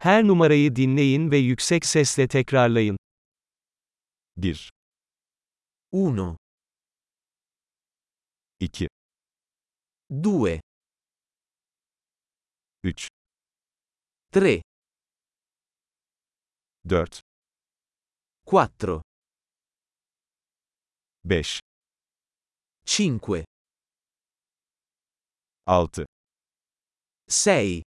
Her numarayı dinleyin ve yüksek sesle tekrarlayın. 1, 1, 2, 2, 3, 3, 4, 4, 5, 5, 6, 6,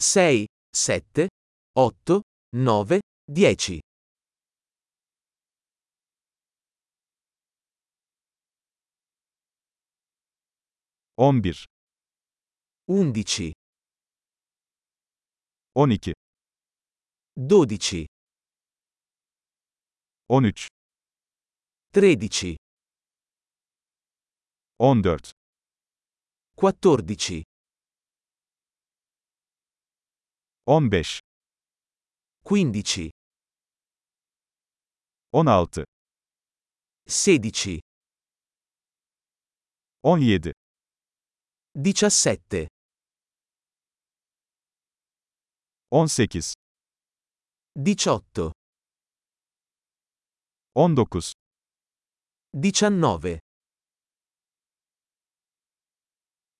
6, 7, 8, 9, 10, 6, 7, 8, 9, 10, 11, 11, 12, 12, 13, 13, 14, 14, 15, 15, 16, 16, 17, 17, 18, 18, 19, 19,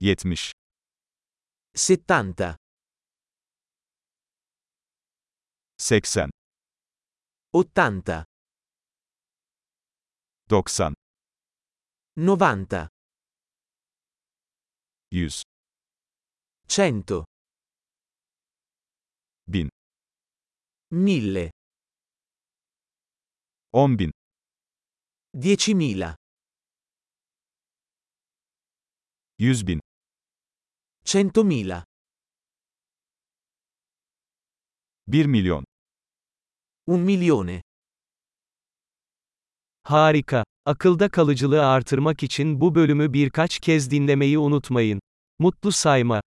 70, 70, 80, 80, 90, 90, 100, 100, 1000, 1000, 10.000, 10.000, 100.000, 100.000, 1 milyon. un milione. Harika. Akılda kalıcılığı artırmak için bu bölümü birkaç kez dinlemeyi unutmayın. Mutlu sayma.